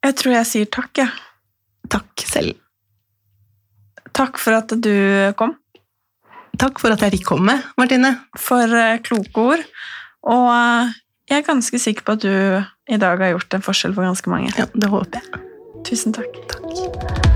Speaker 3: Jeg tror jeg sier takk, jeg.
Speaker 2: Takk selv.
Speaker 3: Takk for at du kom.
Speaker 2: Takk for at jeg fikk komme, Martine.
Speaker 3: For uh, kloke ord. Og uh, jeg er ganske sikker på at du i dag har gjort en forskjell for ganske mange.
Speaker 2: Ja, det håper jeg.
Speaker 3: Tusen takk.
Speaker 2: Takk.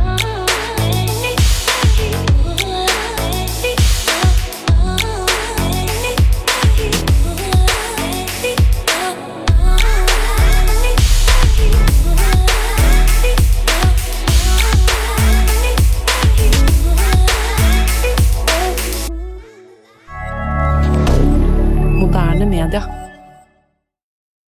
Speaker 4: Media.